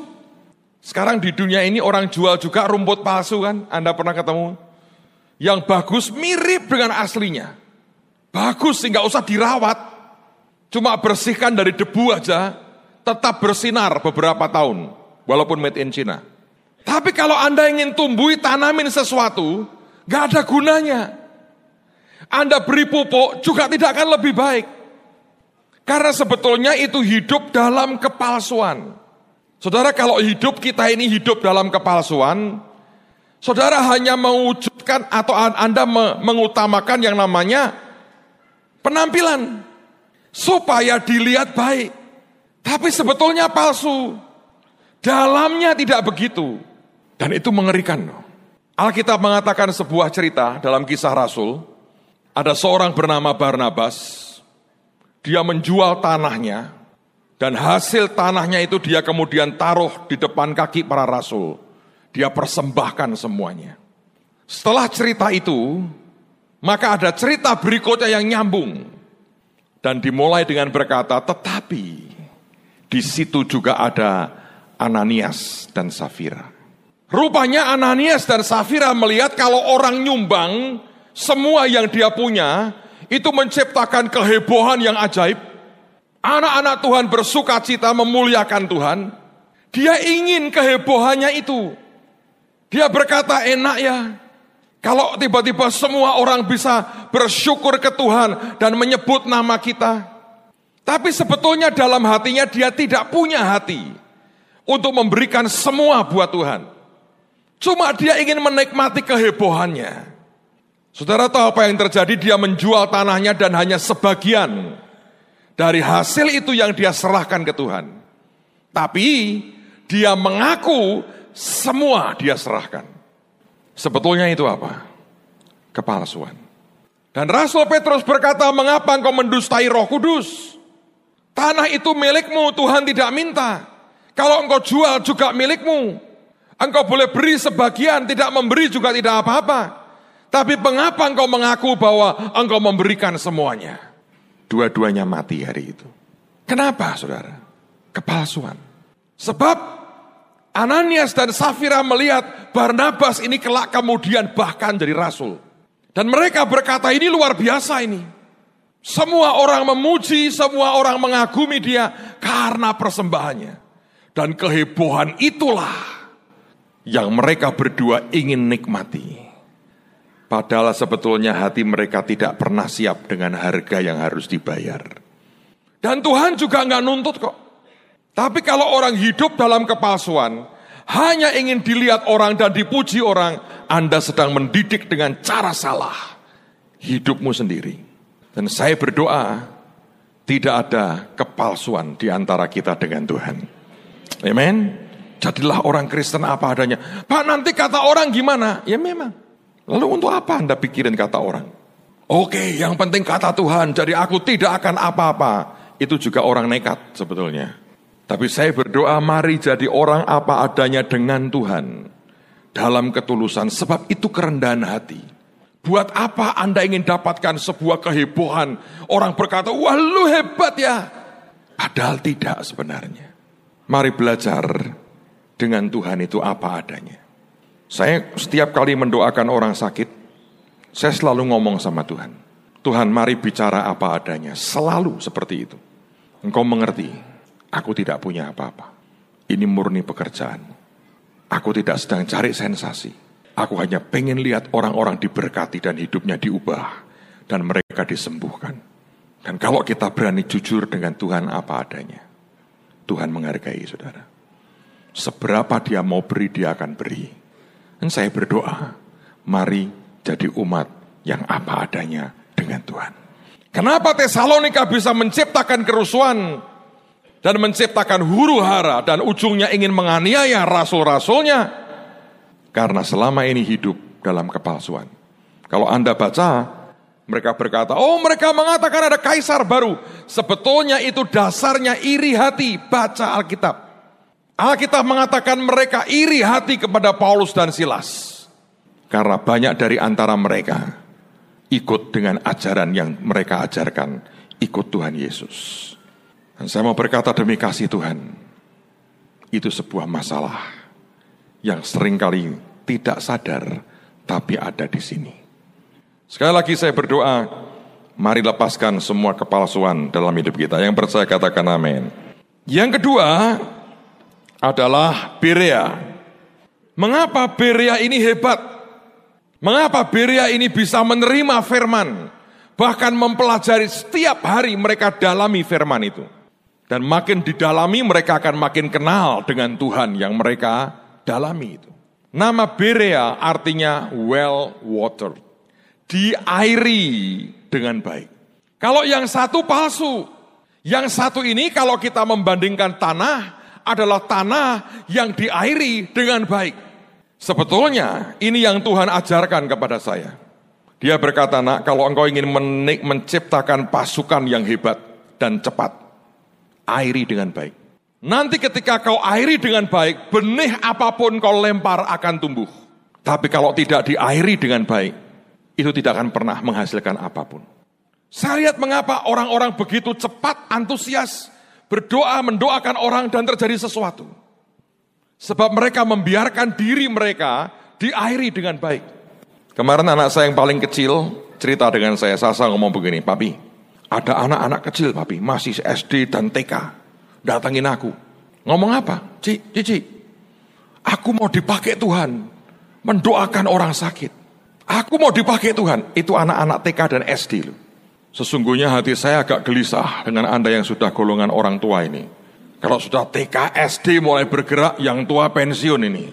Sekarang di dunia ini orang jual juga rumput palsu kan? Anda pernah ketemu? Yang bagus mirip dengan aslinya. Bagus sehingga usah dirawat. Cuma bersihkan dari debu aja, tetap bersinar beberapa tahun. Walaupun made in China. Tapi kalau Anda ingin tumbuhi tanamin sesuatu, gak ada gunanya. Anda beri pupuk juga tidak akan lebih baik. Karena sebetulnya itu hidup dalam kepalsuan. Saudara kalau hidup kita ini hidup dalam kepalsuan, saudara hanya mewujudkan atau Anda mengutamakan yang namanya penampilan. Supaya dilihat baik. Tapi sebetulnya palsu. Dalamnya tidak begitu. Dan itu mengerikan. Alkitab mengatakan sebuah cerita dalam kisah Rasul. Ada seorang bernama Barnabas dia menjual tanahnya dan hasil tanahnya itu dia kemudian taruh di depan kaki para rasul. Dia persembahkan semuanya. Setelah cerita itu, maka ada cerita berikutnya yang nyambung. Dan dimulai dengan berkata, tetapi di situ juga ada Ananias dan Safira. Rupanya Ananias dan Safira melihat kalau orang nyumbang semua yang dia punya, itu menciptakan kehebohan yang ajaib. Anak-anak Tuhan bersuka cita memuliakan Tuhan. Dia ingin kehebohannya itu. Dia berkata enak ya. Kalau tiba-tiba semua orang bisa bersyukur ke Tuhan dan menyebut nama kita. Tapi sebetulnya dalam hatinya dia tidak punya hati untuk memberikan semua buat Tuhan. Cuma dia ingin menikmati kehebohannya. Saudara tahu apa yang terjadi? Dia menjual tanahnya dan hanya sebagian dari hasil itu yang dia serahkan ke Tuhan. Tapi dia mengaku semua dia serahkan. Sebetulnya itu apa? Kepalsuan. Dan Rasul Petrus berkata, mengapa engkau mendustai roh kudus? Tanah itu milikmu, Tuhan tidak minta. Kalau engkau jual juga milikmu. Engkau boleh beri sebagian, tidak memberi juga tidak apa-apa. Tapi mengapa engkau mengaku bahwa engkau memberikan semuanya? Dua-duanya mati hari itu. Kenapa saudara? Kepalsuan. Sebab Ananias dan Safira melihat Barnabas ini kelak kemudian bahkan jadi rasul. Dan mereka berkata ini luar biasa ini. Semua orang memuji, semua orang mengagumi dia karena persembahannya. Dan kehebohan itulah yang mereka berdua ingin nikmati. Padahal sebetulnya hati mereka tidak pernah siap dengan harga yang harus dibayar. Dan Tuhan juga nggak nuntut kok. Tapi kalau orang hidup dalam kepalsuan, hanya ingin dilihat orang dan dipuji orang, Anda sedang mendidik dengan cara salah hidupmu sendiri. Dan saya berdoa, tidak ada kepalsuan di antara kita dengan Tuhan. Amen. Jadilah orang Kristen apa adanya. Pak nanti kata orang gimana? Ya memang. Lalu untuk apa Anda pikirin kata orang? Oke, yang penting kata Tuhan, jadi aku tidak akan apa-apa. Itu juga orang nekat sebetulnya. Tapi saya berdoa mari jadi orang apa adanya dengan Tuhan. Dalam ketulusan, sebab itu kerendahan hati. Buat apa Anda ingin dapatkan sebuah kehebohan? Orang berkata, wah lu hebat ya. Padahal tidak sebenarnya. Mari belajar dengan Tuhan itu apa adanya. Saya setiap kali mendoakan orang sakit, saya selalu ngomong sama Tuhan. Tuhan mari bicara apa adanya, selalu seperti itu. Engkau mengerti, aku tidak punya apa-apa. Ini murni pekerjaan. Aku tidak sedang cari sensasi. Aku hanya pengen lihat orang-orang diberkati dan hidupnya diubah. Dan mereka disembuhkan. Dan kalau kita berani jujur dengan Tuhan apa adanya. Tuhan menghargai saudara. Seberapa dia mau beri, dia akan beri. Dan saya berdoa, mari jadi umat yang apa adanya dengan Tuhan. Kenapa Tesalonika bisa menciptakan kerusuhan dan menciptakan huru hara dan ujungnya ingin menganiaya rasul-rasulnya? Karena selama ini hidup dalam kepalsuan. Kalau Anda baca, mereka berkata, oh mereka mengatakan ada kaisar baru. Sebetulnya itu dasarnya iri hati, baca Alkitab. Alkitab mengatakan mereka iri hati kepada Paulus dan Silas. Karena banyak dari antara mereka ikut dengan ajaran yang mereka ajarkan, ikut Tuhan Yesus. Dan saya mau berkata demi kasih Tuhan, itu sebuah masalah yang sering kali tidak sadar, tapi ada di sini. Sekali lagi saya berdoa, mari lepaskan semua kepalsuan dalam hidup kita. Yang percaya katakan amin. Yang kedua adalah Berea. Mengapa Berea ini hebat? Mengapa Berea ini bisa menerima firman? Bahkan mempelajari setiap hari mereka dalami firman itu. Dan makin didalami mereka akan makin kenal dengan Tuhan yang mereka dalami itu. Nama Berea artinya well water. Diairi dengan baik. Kalau yang satu palsu, yang satu ini kalau kita membandingkan tanah adalah tanah yang diairi dengan baik. Sebetulnya ini yang Tuhan ajarkan kepada saya. Dia berkata, nak kalau engkau ingin menik, menciptakan pasukan yang hebat dan cepat, airi dengan baik. Nanti ketika kau airi dengan baik, benih apa pun kau lempar akan tumbuh. Tapi kalau tidak diairi dengan baik, itu tidak akan pernah menghasilkan apa pun. Saya lihat mengapa orang-orang begitu cepat antusias, berdoa, mendoakan orang dan terjadi sesuatu. Sebab mereka membiarkan diri mereka diairi dengan baik. Kemarin anak saya yang paling kecil cerita dengan saya, Sasa ngomong begini, Papi, ada anak-anak kecil Papi, masih SD dan TK, datangin aku. Ngomong apa? Cici, Cici, aku mau dipakai Tuhan, mendoakan orang sakit. Aku mau dipakai Tuhan, itu anak-anak TK dan SD loh. Sesungguhnya hati saya agak gelisah dengan Anda yang sudah golongan orang tua ini. Kalau sudah TK, SD mulai bergerak, yang tua pensiun ini.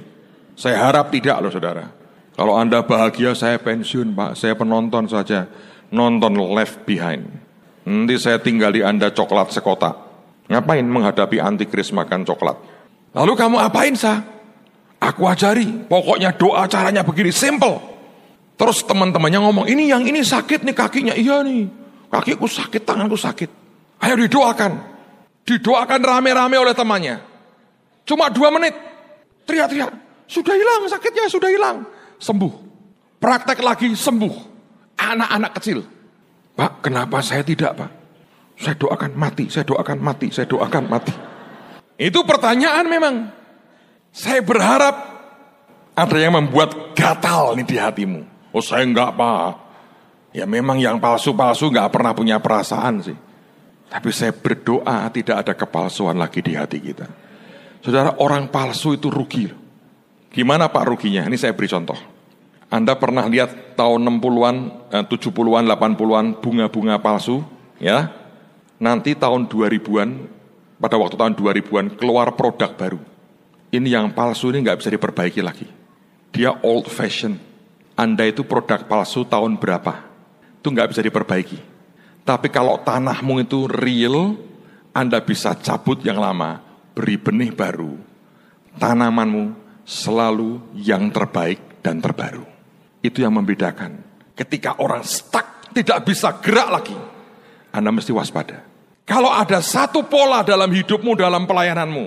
Saya harap tidak loh saudara. Kalau Anda bahagia, saya pensiun Pak. Saya penonton saja. Nonton left behind. Nanti saya tinggal di Anda coklat sekotak. Ngapain menghadapi antikris makan coklat? Lalu kamu apain sah? Aku ajari. Pokoknya doa caranya begini, simple. Terus teman-temannya ngomong, ini yang ini sakit nih kakinya. Iya nih, kakiku sakit, tanganku sakit. Ayo didoakan. Didoakan rame-rame oleh temannya. Cuma dua menit. Teriak-teriak. Sudah hilang sakitnya, sudah hilang. Sembuh. Praktek lagi sembuh. Anak-anak kecil. Pak, kenapa saya tidak, Pak? Saya doakan mati, saya doakan mati, saya doakan mati. Itu pertanyaan memang. Saya berharap ada yang membuat gatal nih di hatimu. Oh saya enggak, Pak. Ya memang yang palsu-palsu enggak pernah punya perasaan sih. Tapi saya berdoa tidak ada kepalsuan lagi di hati kita. Saudara, orang palsu itu rugi. Gimana Pak ruginya? Ini saya beri contoh. Anda pernah lihat tahun 60-an, 70-an, 80-an bunga-bunga palsu? Ya, nanti tahun 2000-an, pada waktu tahun 2000-an keluar produk baru. Ini yang palsu ini nggak bisa diperbaiki lagi. Dia old fashion. Anda itu produk palsu tahun berapa? Itu nggak bisa diperbaiki tapi kalau tanahmu itu real, Anda bisa cabut yang lama, beri benih baru. Tanamanmu selalu yang terbaik dan terbaru. Itu yang membedakan. Ketika orang stuck, tidak bisa gerak lagi, Anda mesti waspada. Kalau ada satu pola dalam hidupmu, dalam pelayananmu,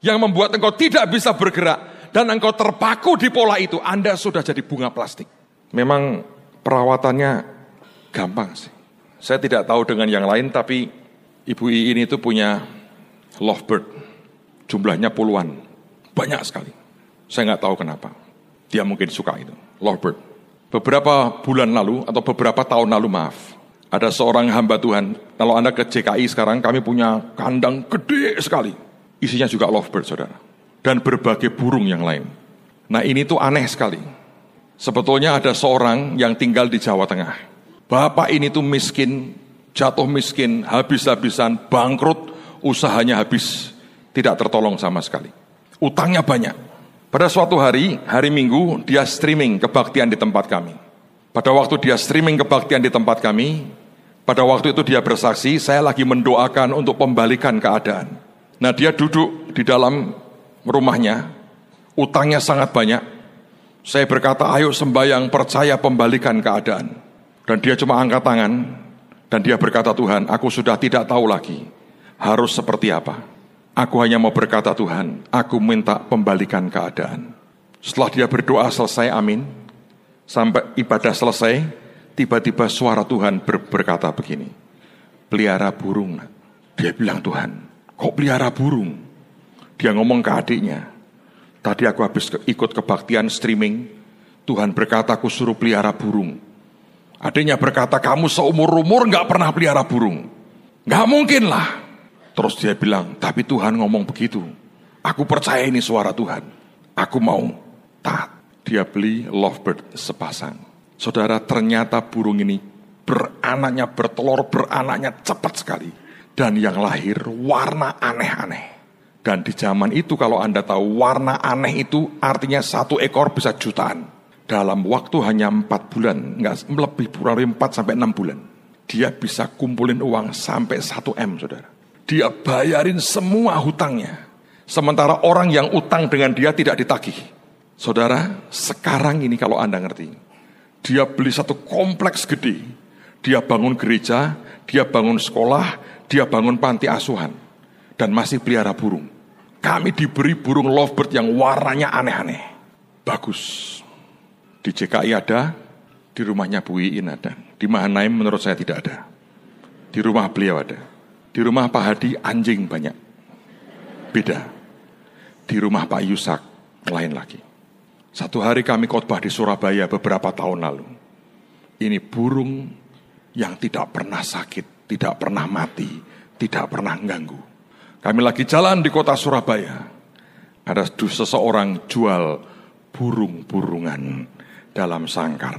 yang membuat engkau tidak bisa bergerak, dan engkau terpaku di pola itu, Anda sudah jadi bunga plastik. Memang perawatannya gampang sih. Saya tidak tahu dengan yang lain, tapi Ibu ini itu punya lovebird. Jumlahnya puluhan. Banyak sekali. Saya nggak tahu kenapa. Dia mungkin suka itu. Lovebird. Beberapa bulan lalu, atau beberapa tahun lalu, maaf. Ada seorang hamba Tuhan. Kalau Anda ke JKI sekarang, kami punya kandang gede sekali. Isinya juga lovebird, saudara. Dan berbagai burung yang lain. Nah ini tuh aneh sekali. Sebetulnya ada seorang yang tinggal di Jawa Tengah Bapak ini tuh miskin, jatuh miskin, habis-habisan, bangkrut, usahanya habis, tidak tertolong sama sekali. Utangnya banyak. Pada suatu hari, hari Minggu, dia streaming kebaktian di tempat kami. Pada waktu dia streaming kebaktian di tempat kami, pada waktu itu dia bersaksi, saya lagi mendoakan untuk pembalikan keadaan. Nah dia duduk di dalam rumahnya, utangnya sangat banyak. Saya berkata, ayo sembayang percaya pembalikan keadaan. Dan dia cuma angkat tangan dan dia berkata Tuhan, aku sudah tidak tahu lagi harus seperti apa. Aku hanya mau berkata Tuhan, aku minta pembalikan keadaan. Setelah dia berdoa selesai, amin. Sampai ibadah selesai, tiba-tiba suara Tuhan ber berkata begini, pelihara burung. Dia bilang Tuhan, kok pelihara burung? Dia ngomong ke adiknya, tadi aku habis ikut kebaktian streaming, Tuhan berkata aku suruh pelihara burung. Adiknya berkata, kamu seumur-umur nggak pernah pelihara burung. Nggak mungkin lah. Terus dia bilang, tapi Tuhan ngomong begitu. Aku percaya ini suara Tuhan. Aku mau taat. Dia beli lovebird sepasang. Saudara, ternyata burung ini beranaknya, bertelur, beranaknya cepat sekali. Dan yang lahir warna aneh-aneh. Dan di zaman itu kalau Anda tahu warna aneh itu artinya satu ekor bisa jutaan. Dalam waktu hanya empat bulan, nggak lebih kurang empat sampai enam bulan. Dia bisa kumpulin uang sampai satu M, saudara. Dia bayarin semua hutangnya. Sementara orang yang utang dengan dia tidak ditagih. Saudara, sekarang ini kalau Anda ngerti, dia beli satu kompleks gede, dia bangun gereja, dia bangun sekolah, dia bangun panti asuhan, dan masih pelihara burung. Kami diberi burung lovebird yang warnanya aneh-aneh. Bagus. Di CKI ada, di rumahnya Bu Iin ada. Di Mahanaim menurut saya tidak ada. Di rumah beliau ada. Di rumah Pak Hadi anjing banyak. Beda. Di rumah Pak Yusak lain lagi. Satu hari kami khotbah di Surabaya beberapa tahun lalu. Ini burung yang tidak pernah sakit, tidak pernah mati, tidak pernah mengganggu. Kami lagi jalan di kota Surabaya. Ada seseorang jual burung-burungan dalam sangkar.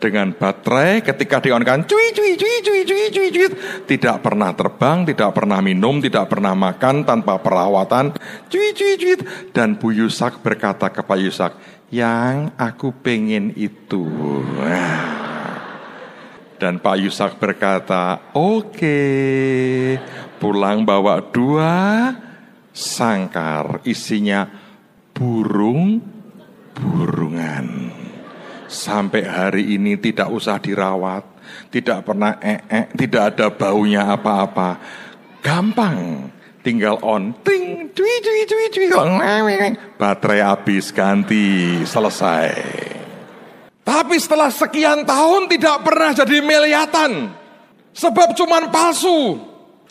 Dengan baterai ketika dionkan cuy cuy cuy cuy cuy cuy cuy tidak pernah terbang, tidak pernah minum, tidak pernah makan tanpa perawatan cuy cuy cuy dan Bu Yusak berkata ke Pak Yusak yang aku pengen itu. Dan Pak Yusak berkata oke okay. pulang bawa dua sangkar isinya burung burungan sampai hari ini tidak usah dirawat, tidak pernah tidak ada baunya apa-apa. Gampang, tinggal on, ting, cui, cui, cui, cui, baterai habis ganti, selesai. Tapi setelah sekian tahun tidak pernah jadi meliatan. Sebab cuman palsu.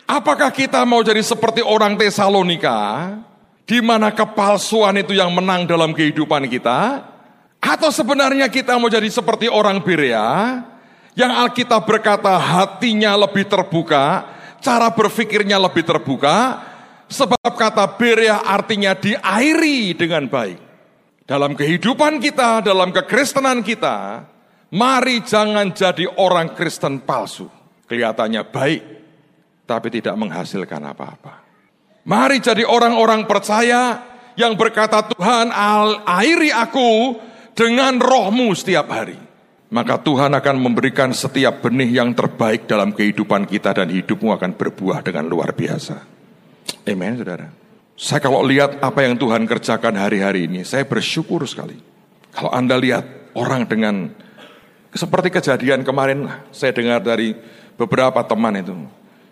Apakah kita mau jadi seperti orang Tesalonika? Di mana kepalsuan itu yang menang dalam kehidupan kita? Atau sebenarnya kita mau jadi seperti orang Berea yang Alkitab berkata hatinya lebih terbuka, cara berpikirnya lebih terbuka, sebab kata Berea artinya diairi dengan baik. Dalam kehidupan kita, dalam kekristenan kita, mari jangan jadi orang Kristen palsu. Kelihatannya baik, tapi tidak menghasilkan apa-apa. Mari jadi orang-orang percaya yang berkata Tuhan airi aku dengan rohmu setiap hari. Maka Tuhan akan memberikan setiap benih yang terbaik dalam kehidupan kita dan hidupmu akan berbuah dengan luar biasa. Amen, saudara. Saya kalau lihat apa yang Tuhan kerjakan hari-hari ini, saya bersyukur sekali. Kalau Anda lihat orang dengan seperti kejadian kemarin, saya dengar dari beberapa teman itu,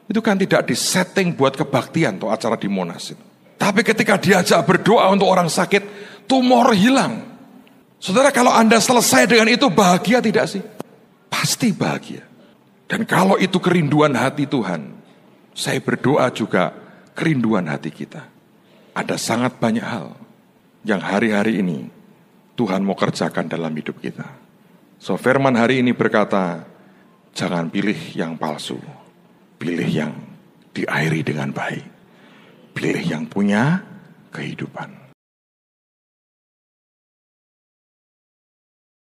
itu kan tidak disetting buat kebaktian atau acara di Monas itu. Tapi ketika diajak berdoa untuk orang sakit, tumor hilang. Saudara kalau Anda selesai dengan itu bahagia tidak sih? Pasti bahagia. Dan kalau itu kerinduan hati Tuhan, saya berdoa juga kerinduan hati kita. Ada sangat banyak hal yang hari-hari ini Tuhan mau kerjakan dalam hidup kita. So firman hari ini berkata, jangan pilih yang palsu, pilih yang diairi dengan baik. Pilih yang punya kehidupan.